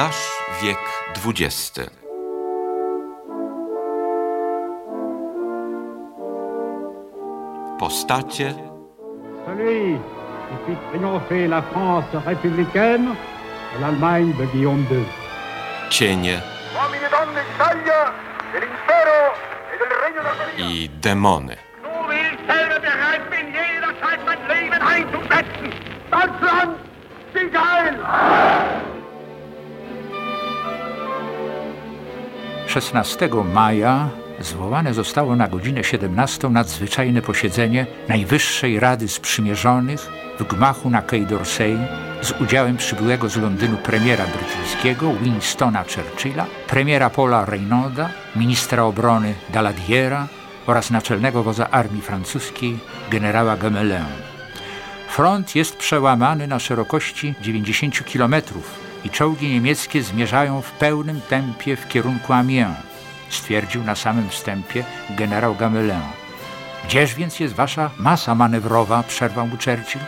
Nasz wiek XX. Postacie Celui qui fit triompher la France républicaine et l'Allemagne de Guillaume II. cienie i demony. So wie ich selber bereit bin, jederzeit mein Leben einzusetzen. Deutschland, sieg heil! 16 maja zwołane zostało na godzinę 17 nadzwyczajne posiedzenie Najwyższej Rady Sprzymierzonych w gmachu na Quai d'Orsay z udziałem przybyłego z Londynu premiera brytyjskiego Winstona Churchilla, premiera Paula Reynolda, ministra obrony Daladiera oraz naczelnego wodza armii francuskiej generała Gamelin. Front jest przełamany na szerokości 90 km i czołgi niemieckie zmierzają w pełnym tempie w kierunku Amiens, stwierdził na samym wstępie generał Gamelin. Gdzież więc jest wasza masa manewrowa? przerwał mu Churchill.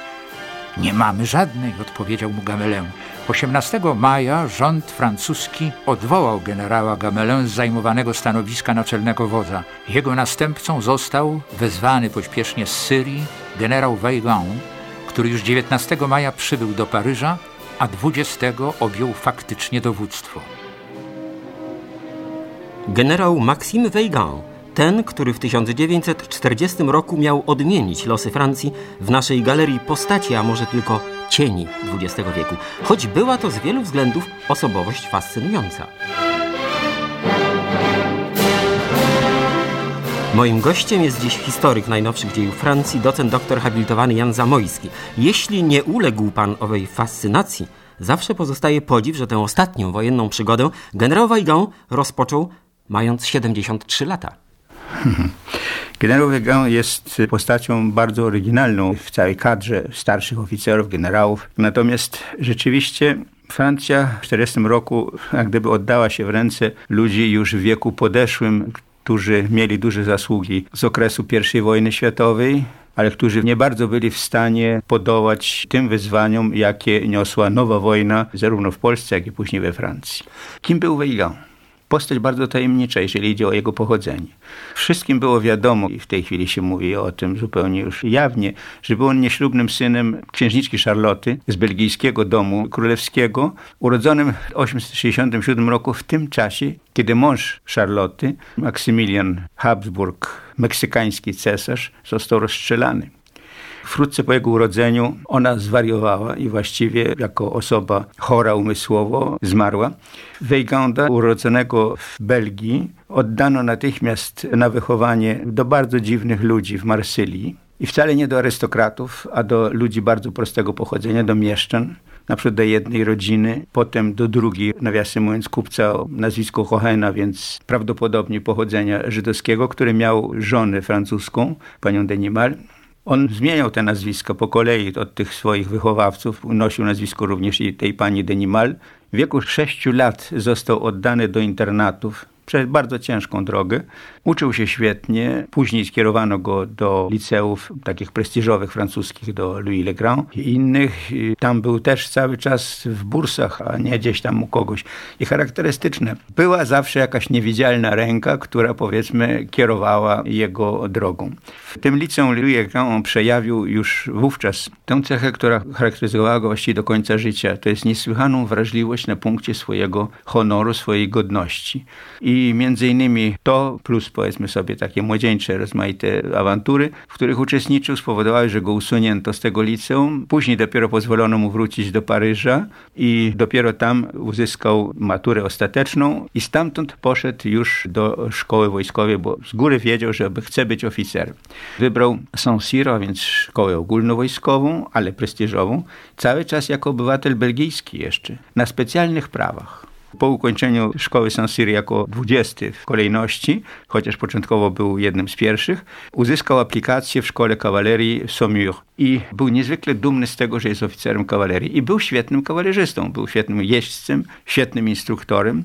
Nie mamy żadnej, odpowiedział mu Gamelin. 18 maja rząd francuski odwołał generała Gamelin z zajmowanego stanowiska naczelnego wodza. Jego następcą został wezwany pośpiesznie z Syrii generał Weygand, który już 19 maja przybył do Paryża, a 20 objął faktycznie dowództwo. Generał Maxime Weygand, ten, który w 1940 roku miał odmienić losy Francji w naszej galerii postaci, a może tylko cieni XX wieku, choć była to z wielu względów osobowość fascynująca. Moim gościem jest dziś historyk najnowszych dziejów Francji, docent doktor habilitowany Jan Zamojski. Jeśli nie uległ pan owej fascynacji, zawsze pozostaje podziw, że tę ostatnią wojenną przygodę generał Weygand rozpoczął mając 73 lata. Generał Weygand jest postacią bardzo oryginalną w całej kadrze starszych oficerów, generałów. Natomiast rzeczywiście Francja w 1940 roku jak gdyby oddała się w ręce ludzi już w wieku podeszłym, którzy mieli duże zasługi z okresu I wojny światowej, ale którzy nie bardzo byli w stanie podołać tym wyzwaniom, jakie niosła nowa wojna, zarówno w Polsce, jak i później we Francji. Kim był Weygand? Postać bardzo tajemnicza, jeżeli idzie o jego pochodzenie. Wszystkim było wiadomo, i w tej chwili się mówi o tym zupełnie już jawnie, że był on nieślubnym synem księżniczki Charloty z belgijskiego domu królewskiego, urodzonym w 867 roku, w tym czasie, kiedy mąż Charloty, Maksymilian Habsburg, meksykański cesarz, został rozstrzelany. Wkrótce po jego urodzeniu ona zwariowała i właściwie jako osoba chora umysłowo zmarła. Weyganda, urodzonego w Belgii, oddano natychmiast na wychowanie do bardzo dziwnych ludzi w Marsylii. I wcale nie do arystokratów, a do ludzi bardzo prostego pochodzenia, do mieszczan na przykład do jednej rodziny, potem do drugiej, nawiasem mówiąc, kupca o nazwisku Hohena, więc prawdopodobnie pochodzenia żydowskiego, który miał żonę francuską, panią Denimal. On zmieniał te nazwiska po kolei od tych swoich wychowawców. Nosił nazwisko również i tej pani Denimal. W wieku sześciu lat został oddany do internatów przez bardzo ciężką drogę. Uczył się świetnie. Później skierowano go do liceów takich prestiżowych francuskich, do Louis Le Grand i innych. Tam był też cały czas w bursach, a nie gdzieś tam u kogoś. I charakterystyczne. Była zawsze jakaś niewidzialna ręka, która powiedzmy kierowała jego drogą. W tym liceum Louis Le Grand przejawił już wówczas tę cechę, która charakteryzowała go właściwie do końca życia. To jest niesłychaną wrażliwość na punkcie swojego honoru, swojej godności. I między innymi to, plus powiedzmy sobie takie młodzieńcze, rozmaite awantury, w których uczestniczył, spowodowały, że go usunięto z tego liceum. Później dopiero pozwolono mu wrócić do Paryża i dopiero tam uzyskał maturę ostateczną i stamtąd poszedł już do szkoły wojskowej, bo z góry wiedział, że chce być oficerem. Wybrał Saint-Cyr, a więc szkołę ogólnowojskową, ale prestiżową, cały czas jako obywatel belgijski jeszcze, na specjalnych prawach. Po ukończeniu szkoły Saint-Cyr jako 20 w kolejności, chociaż początkowo był jednym z pierwszych, uzyskał aplikację w szkole kawalerii w Saumur i był niezwykle dumny z tego, że jest oficerem kawalerii i był świetnym kawalerzystą, był świetnym jeźdźcem, świetnym instruktorem.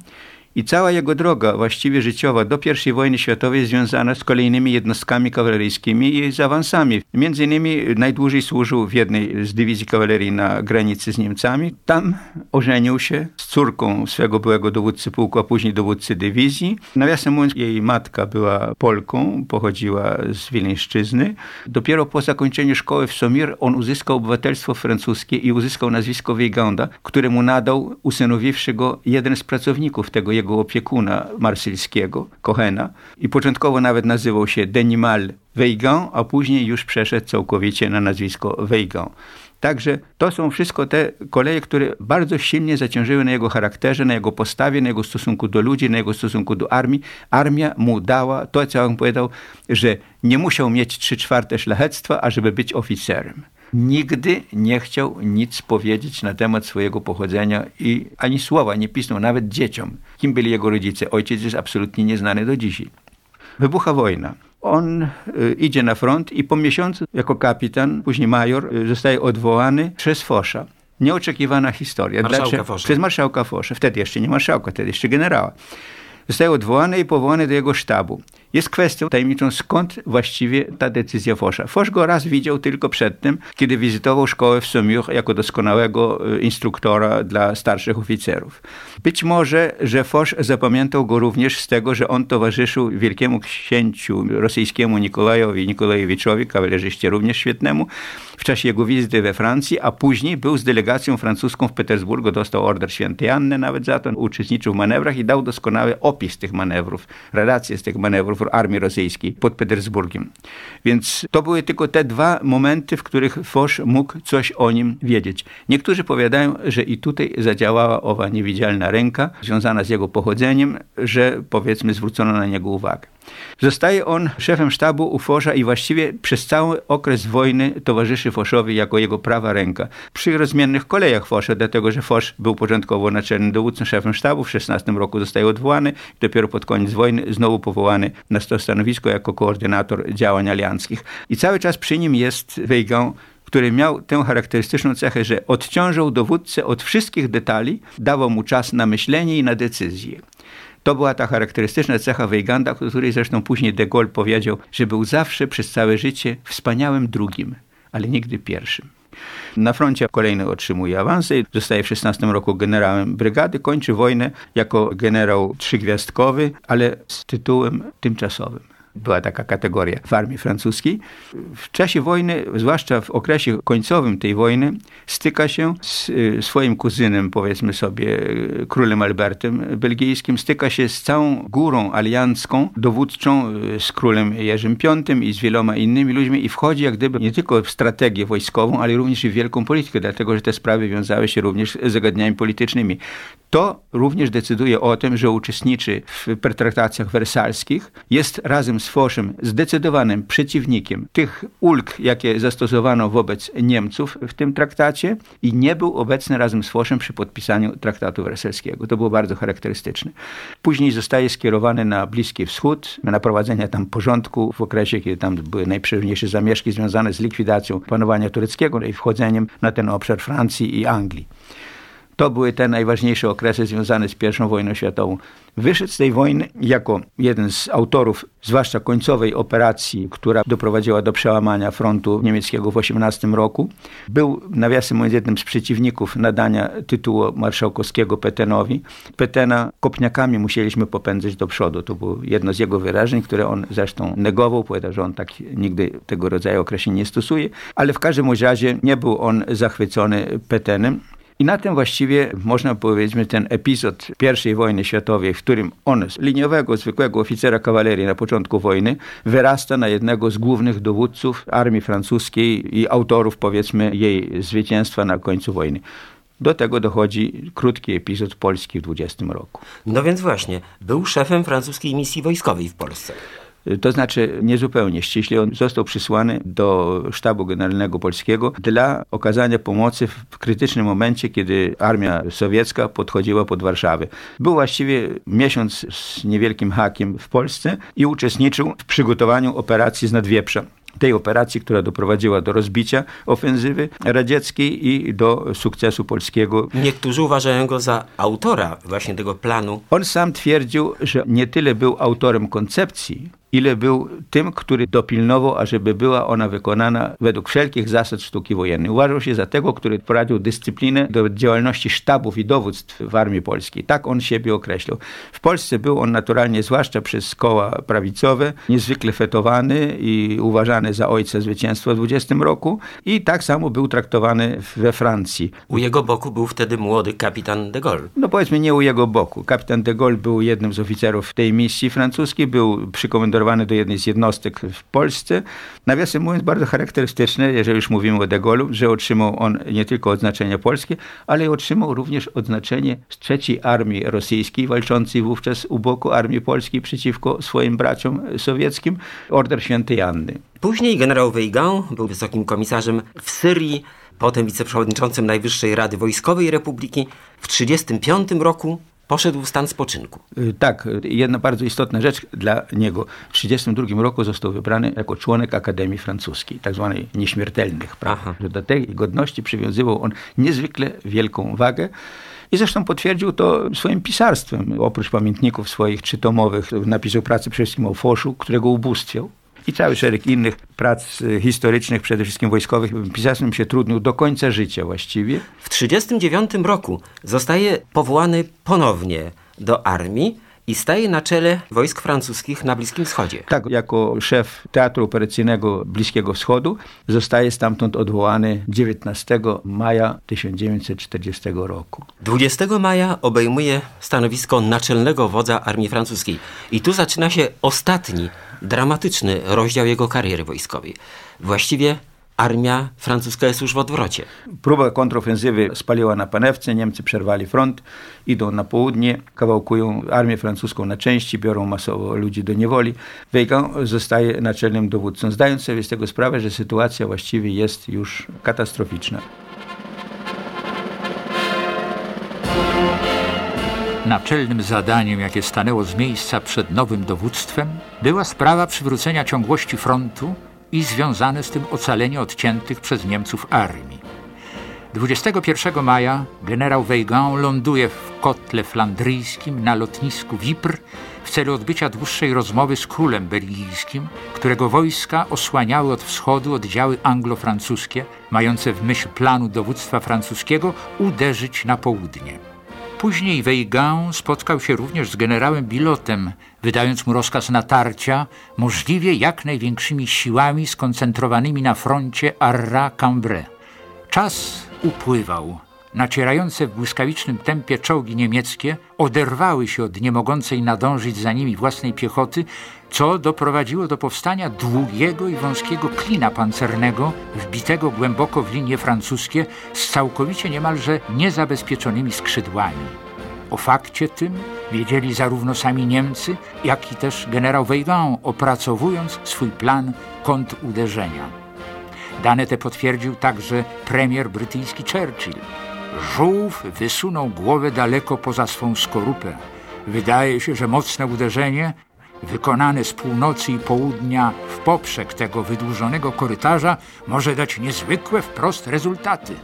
I cała jego droga właściwie życiowa do I wojny światowej związana z kolejnymi jednostkami kawaleryjskimi i z awansami. Między innymi najdłużej służył w jednej z dywizji kawalerii na granicy z Niemcami. Tam ożenił się z córką swego byłego dowódcy pułku, a później dowódcy dywizji. Nawiasem mówiąc, jej matka była Polką, pochodziła z Wileńszczyzny. Dopiero po zakończeniu szkoły w Somir on uzyskał obywatelstwo francuskie i uzyskał nazwisko Weiganda, które mu nadał, usynowiwszy go jeden z pracowników tego jego opiekuna marsylskiego, Kohena. I początkowo nawet nazywał się Denimal Weigand, a później już przeszedł całkowicie na nazwisko Weigand. Także to są wszystko te koleje, które bardzo silnie zaciążyły na jego charakterze, na jego postawie, na jego stosunku do ludzi, na jego stosunku do armii. Armia mu dała to, co on powiedział, że nie musiał mieć trzy czwarte szlachectwa, ażeby być oficerem. Nigdy nie chciał nic powiedzieć na temat swojego pochodzenia i ani słowa nie pisnął nawet dzieciom. Kim byli jego rodzice? Ojciec jest absolutnie nieznany do dzisiaj. Wybucha wojna. On y, idzie na front i po miesiącu jako kapitan, później major, y, zostaje odwołany przez Fosza. Nieoczekiwana historia. Marszałka Dlaczego? Fosza. Przez marszałka Fosza. Wtedy jeszcze nie marszałka, wtedy jeszcze generała. Zostaje odwołany i powołany do jego sztabu. Jest kwestią tajemniczą, skąd właściwie ta decyzja Fosza. Fosz go raz widział tylko przedtem, kiedy wizytował szkołę w Saumur jako doskonałego y, instruktora dla starszych oficerów. Być może, że Fosz zapamiętał go również z tego, że on towarzyszył wielkiemu księciu rosyjskiemu Nikolajowi Nikolajewiczowi, kawalerzyście również świetnemu, w czasie jego wizyty we Francji, a później był z delegacją francuską w Petersburgu, dostał order świętej Anny nawet za to, uczestniczył w manewrach i dał doskonały opis tych manewrów, relacje z tych manewrów armii rosyjskiej pod Petersburgiem. Więc to były tylko te dwa momenty, w których Foch mógł coś o nim wiedzieć. Niektórzy powiadają, że i tutaj zadziałała owa niewidzialna ręka związana z jego pochodzeniem, że powiedzmy zwrócono na niego uwagę. Zostaje on szefem sztabu u Fosza i właściwie przez cały okres wojny towarzyszy Foszowi jako jego prawa ręka. Przy rozmiennych kolejach Fosza, dlatego że Fosz był początkowo naczelnym dowódcą, szefem sztabu, w 16 roku zostaje odwołany, dopiero pod koniec wojny znowu powołany na to stanowisko jako koordynator działań alianckich. I cały czas przy nim jest Weigand, który miał tę charakterystyczną cechę, że odciążał dowódcę od wszystkich detali, dawał mu czas na myślenie i na decyzję. To była ta charakterystyczna cecha Weiganda, o której zresztą później de Gaulle powiedział, że był zawsze przez całe życie wspaniałym drugim, ale nigdy pierwszym. Na froncie kolejny otrzymuje awansy, zostaje w 16 roku generałem brygady, kończy wojnę jako generał trzygwiazdkowy, ale z tytułem tymczasowym była taka kategoria w armii francuskiej. W czasie wojny, zwłaszcza w okresie końcowym tej wojny, styka się z y, swoim kuzynem, powiedzmy sobie, y, królem Albertem belgijskim, styka się z całą górą aliancką, dowódczą, y, z królem Jerzym V i z wieloma innymi ludźmi i wchodzi jak gdyby nie tylko w strategię wojskową, ale również i w wielką politykę, dlatego że te sprawy wiązały się również z zagadnieniami politycznymi. To również decyduje o tym, że uczestniczy w pertraktacjach wersalskich, jest razem z Foszem zdecydowanym przeciwnikiem tych ulg, jakie zastosowano wobec Niemców w tym traktacie i nie był obecny razem z Foszem przy podpisaniu traktatu wersalskiego. To było bardzo charakterystyczne. Później zostaje skierowany na Bliski Wschód, na prowadzenie tam porządku w okresie, kiedy tam były najprzeróżniejsze zamieszki związane z likwidacją panowania tureckiego i wchodzeniem na ten obszar Francji i Anglii. To były te najważniejsze okresy związane z I wojną światową. Wyszedł z tej wojny jako jeden z autorów, zwłaszcza końcowej operacji, która doprowadziła do przełamania frontu niemieckiego w 18 roku. Był, nawiasem mówiąc, jednym z przeciwników nadania tytułu marszałkowskiego Petenowi. Petena kopniakami musieliśmy popędzać do przodu. To było jedno z jego wyrażeń, które on zresztą negował. Powiedział, że on tak nigdy tego rodzaju określeń nie stosuje. Ale w każdym razie nie był on zachwycony Petenem. I na tym właściwie można powiedzieć ten epizod I wojny światowej, w którym on z liniowego, zwykłego oficera kawalerii na początku wojny wyrasta na jednego z głównych dowódców armii francuskiej i autorów powiedzmy jej zwycięstwa na końcu wojny. Do tego dochodzi krótki epizod Polski w 20 roku. No więc właśnie, był szefem francuskiej misji wojskowej w Polsce. To znaczy niezupełnie ściśle. On został przysłany do sztabu generalnego polskiego dla okazania pomocy w krytycznym momencie, kiedy armia sowiecka podchodziła pod Warszawę. Był właściwie miesiąc z niewielkim hakiem w Polsce i uczestniczył w przygotowaniu operacji z Nadwieprza. tej operacji, która doprowadziła do rozbicia ofensywy radzieckiej i do sukcesu polskiego. Niektórzy uważają go za autora właśnie tego planu. On sam twierdził, że nie tyle był autorem koncepcji, ile był tym, który dopilnował, ażeby była ona wykonana według wszelkich zasad sztuki wojennej. Uważał się za tego, który prowadził dyscyplinę do działalności sztabów i dowództw w Armii Polskiej. Tak on siebie określał. W Polsce był on naturalnie, zwłaszcza przez koła prawicowe, niezwykle fetowany i uważany za ojca zwycięstwa w 20 roku i tak samo był traktowany we Francji. U jego boku był wtedy młody kapitan de Gaulle. No powiedzmy nie u jego boku. Kapitan de Gaulle był jednym z oficerów tej misji francuskiej, był przykomendowany do jednej z jednostek w Polsce. Nawiasem mówiąc, bardzo charakterystyczne, jeżeli już mówimy o De Gaulle'u, że otrzymał on nie tylko odznaczenie polskie, ale otrzymał również odznaczenie z trzeciej armii rosyjskiej, walczącej wówczas u boku armii polskiej przeciwko swoim braciom sowieckim, Order Świętej Anny. Później generał Weygand był wysokim komisarzem w Syrii, potem wiceprzewodniczącym Najwyższej Rady Wojskowej Republiki. W 1935 roku poszedł w stan spoczynku. Y, tak, jedna bardzo istotna rzecz dla niego. W 1932 roku został wybrany jako członek Akademii Francuskiej, tak zwanej nieśmiertelnych. Praw. Do tej godności przywiązywał on niezwykle wielką wagę. I zresztą potwierdził to swoim pisarstwem. Oprócz pamiętników swoich trzytomowych napisał pracę przede wszystkim o Foszu, którego ubóstwiał i cały szereg innych prac y, historycznych, przede wszystkim wojskowych. Pisarstwem się trudnił do końca życia właściwie. W 1939 roku zostaje powołany ponownie do armii i staje na czele wojsk francuskich na Bliskim Wschodzie. Tak, jako szef Teatru Operacyjnego Bliskiego Wschodu zostaje stamtąd odwołany 19 maja 1940 roku. 20 maja obejmuje stanowisko naczelnego wodza armii francuskiej. I tu zaczyna się ostatni, dramatyczny rozdział jego kariery wojskowej. Właściwie armia francuska jest już w odwrocie. Próba kontrofensywy spaliła na panewce, Niemcy przerwali front, idą na południe, kawałkują armię francuską na części, biorą masowo ludzi do niewoli. Weygand zostaje naczelnym dowódcą, zdając sobie z tego sprawę, że sytuacja właściwie jest już katastroficzna. Naczelnym zadaniem, jakie stanęło z miejsca przed nowym dowództwem, była sprawa przywrócenia ciągłości frontu i związane z tym ocalenie odciętych przez Niemców armii. 21 maja generał Weygand ląduje w kotle flandryjskim na lotnisku Wipr w celu odbycia dłuższej rozmowy z królem belgijskim, którego wojska osłaniały od wschodu oddziały anglo-francuskie, mające w myśl planu dowództwa francuskiego uderzyć na południe. Później Weygand spotkał się również z generałem Bilotem, wydając mu rozkaz natarcia, możliwie jak największymi siłami skoncentrowanymi na froncie Arras-Cambrai. Czas upływał. Nacierające w błyskawicznym tempie czołgi niemieckie oderwały się od niemogącej nadążyć za nimi własnej piechoty, co doprowadziło do powstania długiego i wąskiego klina pancernego, wbitego głęboko w linie francuskie z całkowicie niemalże niezabezpieczonymi skrzydłami. O fakcie tym wiedzieli zarówno sami Niemcy, jak i też generał Weygand, opracowując swój plan kontruderzenia. Dane te potwierdził także premier brytyjski Churchill. Żółw wysunął głowę daleko poza swą skorupę. Wydaje się, że mocne uderzenie, wykonane z północy i południa w poprzek tego wydłużonego korytarza, może dać niezwykłe wprost rezultaty.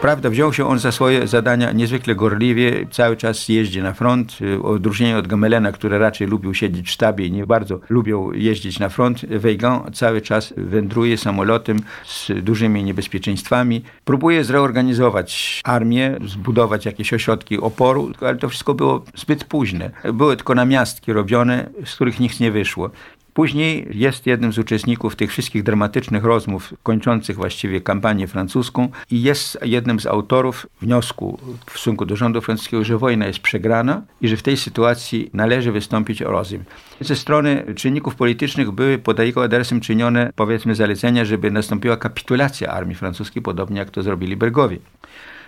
Prawda, wziął się on za swoje zadania niezwykle gorliwie, cały czas jeździ na front, w odróżnieniu od Gamelena, który raczej lubił siedzieć w sztabie i nie bardzo lubił jeździć na front. Weygand cały czas wędruje samolotem z dużymi niebezpieczeństwami. Próbuje zreorganizować armię, zbudować jakieś ośrodki oporu, ale to wszystko było zbyt późne. Były tylko namiastki robione, z których nic nie wyszło. Później jest jednym z uczestników tych wszystkich dramatycznych rozmów kończących właściwie kampanię francuską i jest jednym z autorów wniosku w stosunku do rządu francuskiego, że wojna jest przegrana i że w tej sytuacji należy wystąpić o rozum. Ze strony czynników politycznych były pod jego adresem czynione powiedzmy zalecenia, żeby nastąpiła kapitulacja armii francuskiej, podobnie jak to zrobili Bergowie.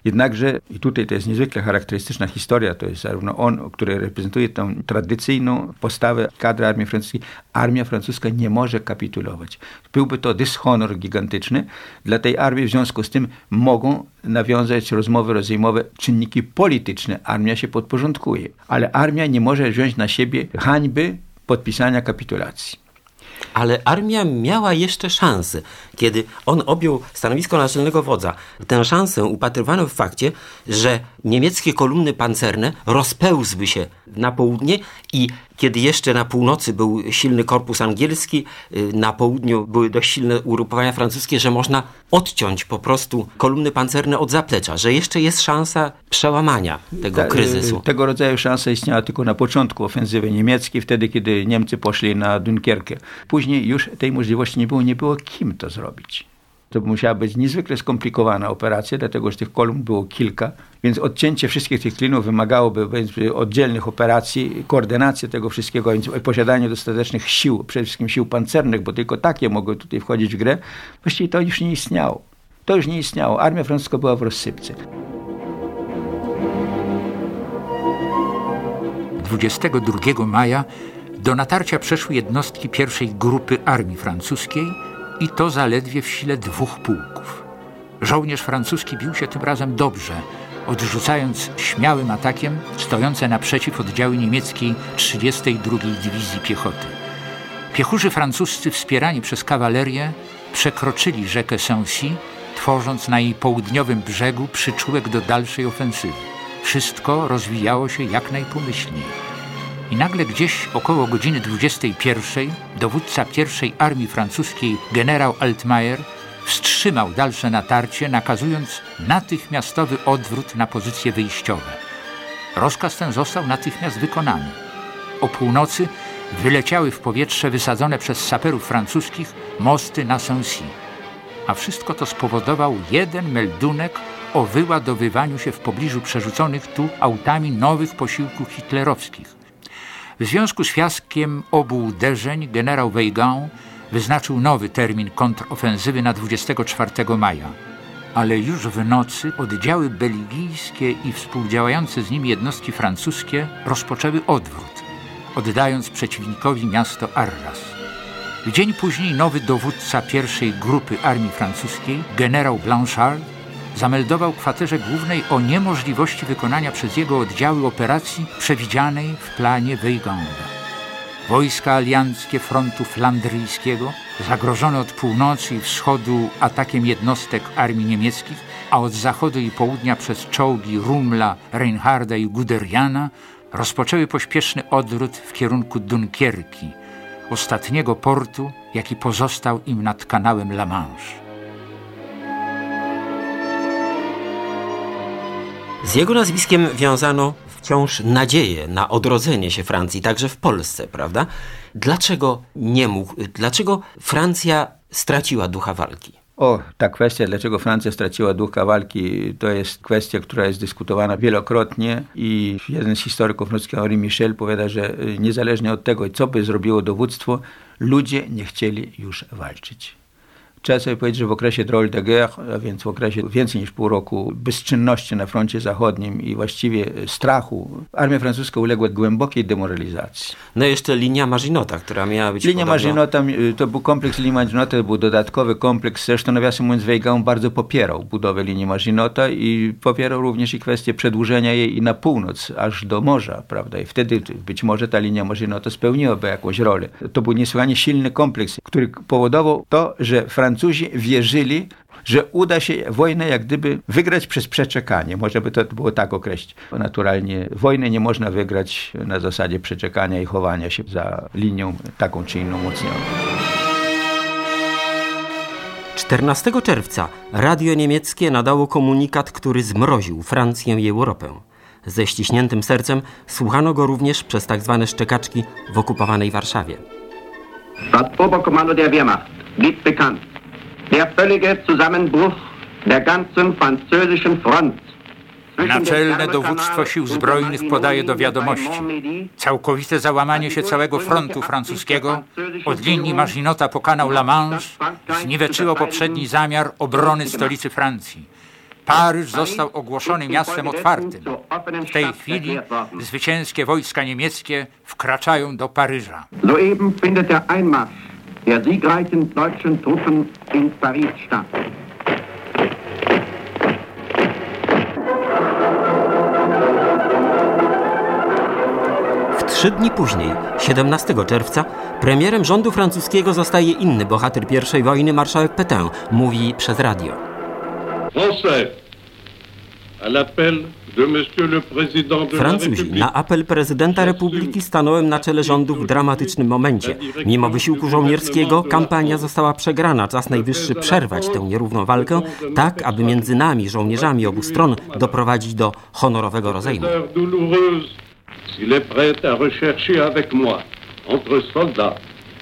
Jednakże, i tutaj to jest niezwykle charakterystyczna historia, to jest zarówno on, który reprezentuje tą tradycyjną postawę kadry armii francuskiej. Armia francuska nie może kapitulować. Byłby to dyshonor gigantyczny dla tej armii, w związku z tym mogą nawiązać rozmowy rozejmowe czynniki polityczne. Armia się podporządkuje, ale armia nie może wziąć na siebie hańby podpisania kapitulacji. Ale armia miała jeszcze szansę. Kiedy on objął stanowisko naczelnego wodza, tę szansę upatrywano w fakcie, że niemieckie kolumny pancerne rozpełzły się na południe i kiedy jeszcze na północy był silny korpus angielski, y, na południu były dość silne ugrupowania francuskie, że można odciąć po prostu kolumny pancerne od zaplecza, że jeszcze jest szansa przełamania tego Ta, kryzysu. Y, tego rodzaju szansa istniała tylko na początku ofensywy niemieckiej, wtedy kiedy Niemcy poszli na Dunkierkę. Później już tej możliwości nie było, nie było kim to zrobić. To musiała być niezwykle skomplikowana operacja, dlatego że tych kolumn było kilka, więc odcięcie wszystkich tych klinów wymagałoby oddzielnych operacji, koordynacji tego wszystkiego, więc posiadanie dostatecznych sił, przede wszystkim sił pancernych, bo tylko takie mogły tutaj wchodzić w grę. Właściwie to już nie istniało. To już nie istniało. Armia francuska była w rozsypce. 22 maja do natarcia przeszły jednostki pierwszej grupy armii francuskiej i to zaledwie w sile dwóch pułków. Żołnierz francuski bił się tym razem dobrze, odrzucając śmiałym atakiem stojące naprzeciw oddziały niemieckiej 32 Dywizji Piechoty. Piechurzy francuscy wspierani przez kawalerię przekroczyli rzekę Sancy, tworząc na jej południowym brzegu przyczółek do dalszej ofensywy. Wszystko rozwijało się jak najpomyślniej. I nagle gdzieś około godziny 21 dowódca pierwszej armii francuskiej generał Altmaier wstrzymał dalsze natarcie, nakazując natychmiastowy odwrót na pozycje wyjściowe. Rozkaz ten został natychmiast wykonany. O północy wyleciały w powietrze wysadzone przez saperów francuskich mosty na Sancy. A wszystko to spowodował jeden meldunek o wyładowywaniu się w pobliżu przerzuconych tu autami nowych posiłków hitlerowskich. W związku z fiaskiem obu uderzeń generał Weygand wyznaczył nowy termin kontrofensywy na 24 maja. Ale już w nocy oddziały belgijskie i współdziałające z nimi jednostki francuskie rozpoczęły odwrót, oddając przeciwnikowi miasto Arras. W dzień później nowy dowódca pierwszej grupy armii francuskiej, generał Blanchard, zameldował kwaterze głównej o niemożliwości wykonania przez jego oddziały operacji przewidzianej w planie Weyganda. Wojska alianckie frontu flandryjskiego, zagrożone od północy i wschodu atakiem jednostek armii niemieckich, a od zachodu i południa przez czołgi Rumla, Reinharda i Guderiana, rozpoczęły pośpieszny odwrót w kierunku Dunkierki, ostatniego portu, jaki pozostał im nad kanałem La Manche. Z jego nazwiskiem wiązano wciąż nadzieję na odrodzenie się Francji, także w Polsce, prawda? Dlaczego nie mógł, dlaczego Francja straciła ducha walki? O, ta kwestia, dlaczego Francja straciła ducha walki, to jest kwestia, która jest dyskutowana wielokrotnie i jeden z historyków Henri Michel powiada, że niezależnie od tego, co by zrobiło dowództwo, ludzie nie chcieli już walczyć. Trzeba sobie powiedzieć, że w okresie droll de guerre, a więc w okresie więcej niż pół roku bezczynności na froncie zachodnim i właściwie strachu, armia francuska uległa głębokiej demoralizacji. No jeszcze linia Maginota, która miała być Linia podobno... To był kompleks linii Maginota, to był dodatkowy kompleks. Zresztą nawiasem mówiąc Weygand bardzo popierał budowę linii Maginota i popierał również i kwestię przedłużenia jej i na północ, aż do morza, prawda? I wtedy być może ta linia Maginota spełniłaby jakąś rolę. To był niesłychanie silny kompleks, który powodował to, że Francja Francuzi wierzyli, że uda się wojnę jak gdyby wygrać przez przeczekanie. Może by to było tak określić. Naturalnie wojny nie można wygrać na zasadzie przeczekania i chowania się za linią taką czy inną umocnioną. 14 czerwca radio niemieckie nadało komunikat, który zmroził Francję i Europę. Ze ściśniętym sercem słuchano go również przez tak zwane szczekaczki w okupowanej Warszawie. Das Oberkommando der Wehrmacht gibt bekannt, der völlige Zusammenbruch der ganzen französischen Front. Naczelne dowództwo sił zbrojnych podaje do wiadomości całkowite załamanie się całego frontu francuskiego od linii Maginota po kanał La Manche zniweczyło poprzedni zamiar obrony stolicy Francji. Paryż został ogłoszony miastem otwartym. W tej chwili zwycięskie wojska niemieckie wkraczają do Paryża. Soeben findet der Einmarsch der siegreichen deutschen Truppen in Paris statt. W Trzy dni później, 17 czerwca, premierem rządu francuskiego zostaje inny bohater I wojny, marszałek Pétain. Mówi przez radio. Français, à l'appel Francuzi, na apel prezydenta republiki stanąłem na czele rządu w dramatycznym momencie. Mimo wysiłku żołnierskiego kampania została przegrana. Czas najwyższy przerwać tę nierówną walkę, tak aby między nami, żołnierzami obu stron, doprowadzić do honorowego rozejmu. heure douloureuse, s'il est prêt à rechercher avec moi, entre soldats,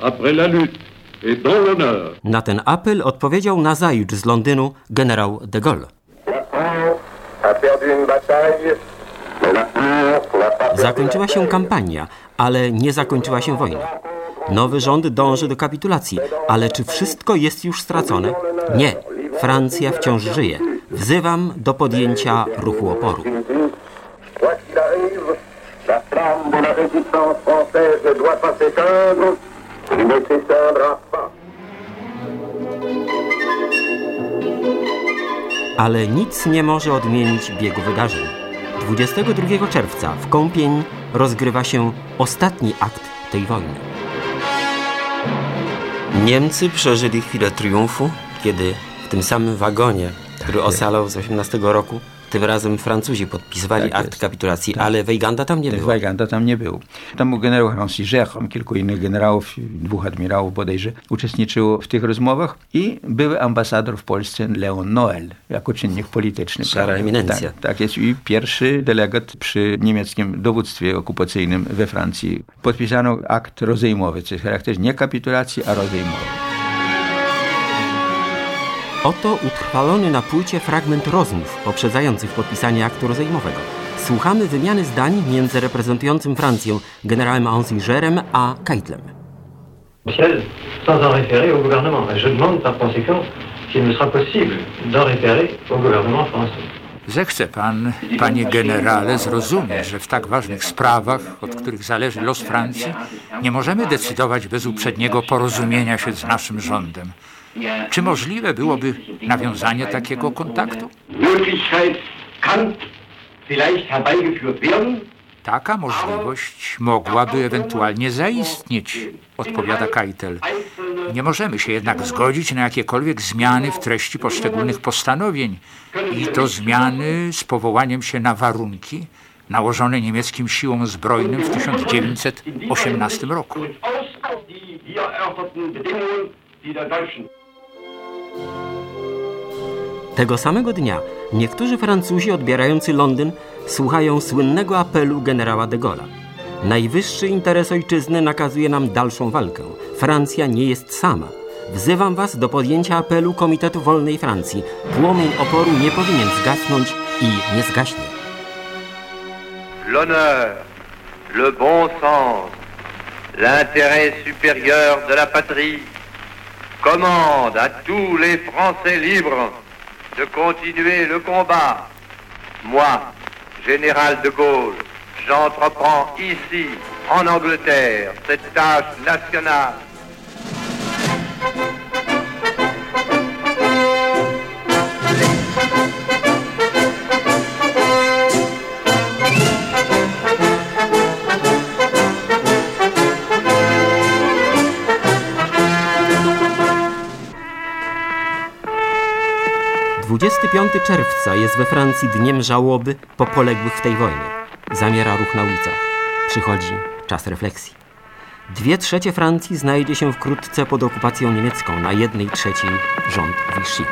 après la lutte et dans l'honneur, Na ten apel odpowiedział nazajutrz z Londynu generał de Gaulle. a perdu une bataille, mais la France n'a pas Zakończyła się kampania, ale nie zakończyła się wojna. Nowy rząd dąży do kapitulacji, ale czy wszystko jest już stracone? Nie. Francja wciąż żyje. Wzywam do podjęcia ruchu oporu. Quoi qu'il Ale nic nie może odmienić biegu wydarzeń. 22 czerwca w Kąpień rozgrywa się ostatni akt tej wojny. Niemcy przeżyli chwilę triumfu, kiedy w tym samym wagonie, który ocalał z 18 roku, tym razem Francuzi podpisywali Tak akt kapitulacji, ale Weiganda tam nie było. Weiganda tam nie był. Tam był generał Rancière, kilku innych generałów, dwóch admirałów bodajże, uczestniczyło w tych rozmowach i były ambasador w Polsce Leon Noel, jako czynnik polityczny. Szara eminencja. Tak, tak jest i pierwszy delegat przy niemieckim dowództwie okupacyjnym we Francji. Podpisano akt rozejmowy, jest charakterze nie kapitulacji, a rozejmowy. Oto utrwalony na płycie fragment rozmów poprzedzających podpisanie aktu rozejmowego. Słuchamy wymiany zdań między reprezentującym Francję generałem Ansigerem a Keitlem. Michel, sans en référer au gouvernement. Et je demande par conséquent s'il me sera possible d'en référer au gouvernement français. Zechce pan, panie generale, zrozumieć, że w tak ważnych sprawach, od których zależy los Francji, nie możemy decydować bez uprzedniego porozumienia się z naszym rządem. Czy możliwe byłoby nawiązanie takiego kontaktu? Taka możliwość mogłaby ewentualnie zaistnieć, odpowiada Keitel. Nie możemy się jednak zgodzić na jakiekolwiek zmiany w treści poszczególnych postanowień i to zmiany z powołaniem się na warunki nałożone niemieckim siłom zbrojnym w 1918 roku. Tego samego dnia niektórzy Francuzi odbierający Londyn słuchają słynnego apelu generała de Gaulle'a. Najwyższy interes ojczyzny nakazuje nam dalszą walkę. Francja nie jest sama. Wzywam was do podjęcia apelu Komitetu Wolnej Francji. Płomień oporu nie powinien zgasnąć i nie zgaśnie. l'honneur, le bon sens, l'intérêt supérieur de la patrie commandent à tous les Français libres de continuer le combat. Moi, général de Gaulle, j'entreprends ici, en Angleterre, cette tâche nationale. 25 czerwca jest we Francji dniem żałoby po poległych w tej wojnie. Zamiera ruch na ulicach. Przychodzi czas refleksji. Dwie trzecie Francji znajdzie się wkrótce pod okupacją niemiecką, na jednej trzeciej rząd Vichy.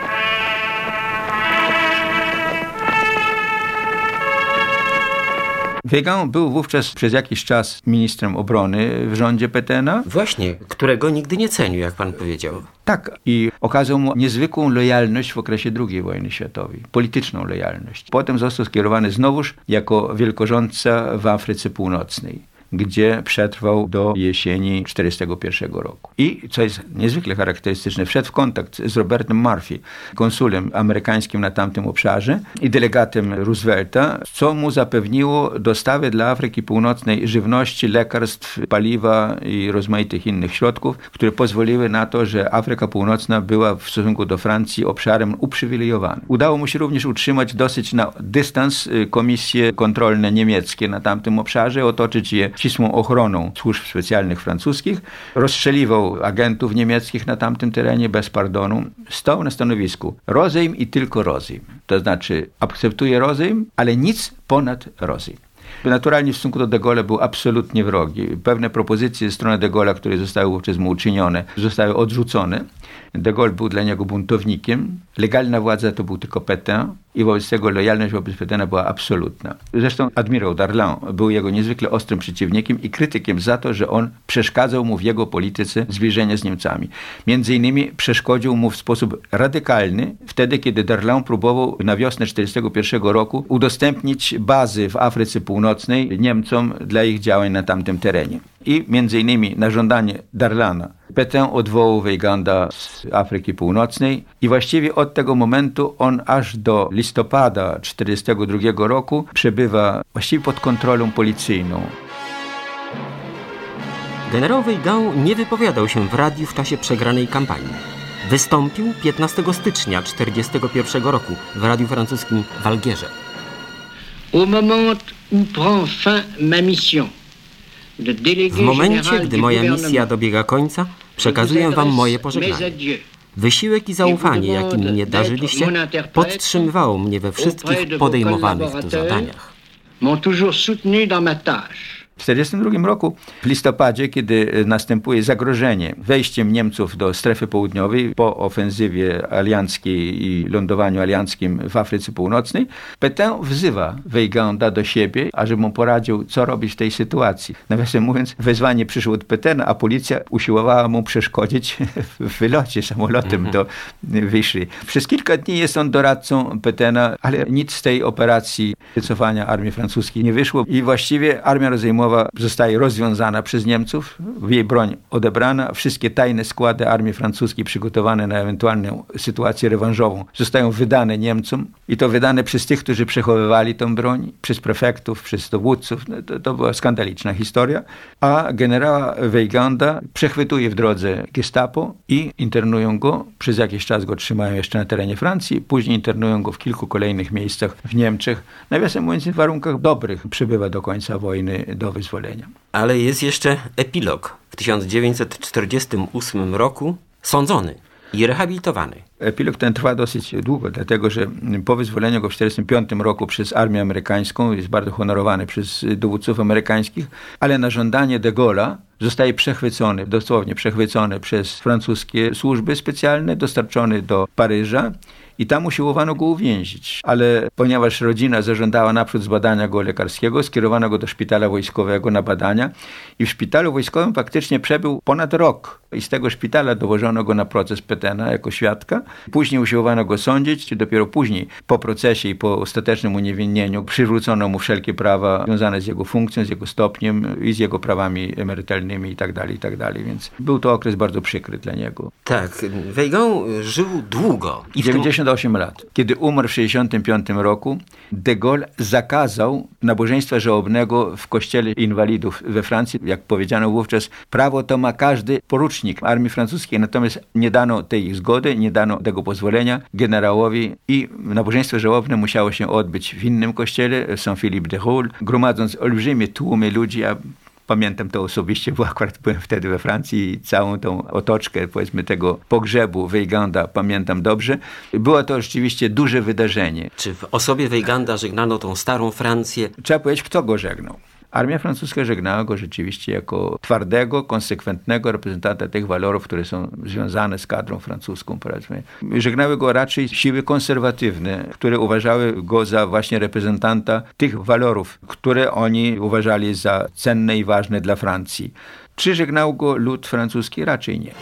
Weygand był wówczas przez jakiś czas ministrem obrony w rządzie Petena. Właśnie, którego nigdy nie cenił, jak pan powiedział. Tak, i okazał mu niezwykłą lojalność w okresie II wojny światowej, polityczną lojalność. Potem został skierowany znowuż jako wielkorządca w Afryce Północnej gdzie przetrwał do jesieni 1941 roku. I co jest niezwykle charakterystyczne, wszedł w kontakt z Robertem Murphy, konsulem amerykańskim na tamtym obszarze i delegatem Roosevelta, co mu zapewniło dostawy dla Afryki Północnej żywności, lekarstw, paliwa i rozmaitych innych środków, które pozwoliły na to, że Afryka Północna była w stosunku do Francji obszarem uprzywilejowanym. Udało mu się również utrzymać dosyć na dystans y, komisje kontrolne niemieckie na tamtym obszarze, otoczyć je ścisłą ochroną służb specjalnych francuskich, rozstrzeliwał agentów niemieckich na tamtym terenie bez pardonu, stał na stanowisku rozejm i tylko rozejm. To znaczy akceptuje rozejm, ale nic ponad rozejm. Naturalnie w stosunku do De Gaulle był absolutnie wrogi. Pewne propozycje ze strony De Gaulle, które zostały wówczas mu uczynione, zostały odrzucone. De Gaulle był dla niego buntownikiem. Legalna władza to był tylko Petain i wobec tego lojalność wobec Petina była absolutna. Zresztą admirał Darlan był jego niezwykle ostrym przeciwnikiem i krytykiem za to, że on przeszkadzał mu w jego polityce zbliżenia z Niemcami. Między innymi przeszkodził mu w sposób radykalny wtedy, kiedy Darlan próbował na wiosnę 1941 roku udostępnić bazy w Afryce Północnej Niemcom dla ich działań na tamtym terenie. I między innymi na żądanie Darlana Petain odwołał Weiganda z Afryki Północnej i właściwie od tego momentu on aż do listopada 1942 roku przebywa właściwie pod kontrolą policyjną. Generał Weigand nie wypowiadał się w radiu w czasie przegranej kampanii. Wystąpił 15 stycznia 1941 roku w radiu francuskim w Algierze. Au moment où prend fin ma mission, w momencie, gdy moja misja dobiega końca, przekazuję Wam moje pożegnanie. Wysiłek i zaufanie, jakim mnie darzyliście, podtrzymywało mnie we wszystkich podejmowanych tu zadaniach. M'ont toujours soutenu dans ma tâche. W 1942 roku, w listopadzie, kiedy następuje zagrożenie wejściem Niemców do strefy południowej po ofensywie alianckiej i lądowaniu alianckim w Afryce Północnej, Petain wzywa Weiganda do siebie, ażeby mu poradził, co robić w tej sytuacji. Nawiasem mówiąc, wezwanie przyszło od Petina, a policja usiłowała mu przeszkodzić w wylocie samolotem do Wiszry. Przez kilka dni jest on doradcą Petina, ale nic z tej operacji wycofania armii francuskiej nie wyszło i właściwie armia rozejmowa zostaje rozwiązana przez Niemców, jej broń odebrana, wszystkie tajne składy armii francuskiej przygotowane na ewentualną sytuację rewanżową zostają wydane Niemcom i to wydane przez tych, którzy przechowywali tę broń, przez prefektów, przez dowódców. No to, to była skandaliczna historia. A generała Weiganda przechwytuje w drodze gestapo i internują go. Przez jakiś czas go trzymają jeszcze na terenie Francji, później internują go w kilku kolejnych miejscach w Niemczech. Nawiasem mówiąc, w warunkach dobrych przybywa do końca wojny do wyzwolenia. Ale jest jeszcze epilog. W 1948 roku sądzony i rehabilitowany. Epilog ten trwa dosyć długo, dlatego że po wyzwoleniu go w 1945 roku przez armię amerykańską jest bardzo honorowany przez dowódców amerykańskich, ale na żądanie de Gaulle'a zostaje przechwycony, dosłownie przechwycony przez francuskie służby specjalne, dostarczony do Paryża i tam usiłowano go uwięzić. Ale ponieważ rodzina zażądała naprzód zbadania go lekarskiego, skierowano go do szpitala wojskowego na badania i w szpitalu wojskowym faktycznie przebył ponad rok. I z tego szpitala dowożono go na proces Petena jako świadka. Później usiłowano go sądzić, dopiero później po procesie i po ostatecznym uniewinnieniu przywrócono mu wszelkie prawa związane z jego funkcją, z jego stopniem i z jego prawami emerytalnymi itd., tak itd. Tak Więc był to okres bardzo przykry dla niego. Tak, Weigand żył długo. I 98 lat. Kiedy umarł w 65 roku, de Gaulle zakazał nabożeństwa żałobnego w kościele inwalidów we Francji. Jak powiedziano wówczas, prawo to ma każdy porucznik armii francuskiej, natomiast nie dano tej zgody, nie dano tego pozwolenia generałowi i nabożeństwo żałobne musiało się odbyć w innym kościele, Saint-Philippe de Roule, gromadząc olbrzymie tłumy ludzi, a Pamiętam to osobiście, bo akurat byłem wtedy we Francji i całą tą otoczkę, powiedzmy, tego pogrzebu Weiganda pamiętam dobrze. Było to rzeczywiście duże wydarzenie. Czy w osobie Weiganda żegnano tą starą Francję? Trzeba powiedzieć, kto go żegnał. Armia francuska żegnała go rzeczywiście jako twardego, konsekwentnego reprezentanta tych walorów, które są związane z kadrą francuską, powiedzmy. Żegnały go raczej siły konserwatywne, które uważały go za właśnie reprezentanta tych walorów, które oni uważali za cenne i ważne dla Francji. Czy żegnał go lud francuski? Raczej nie.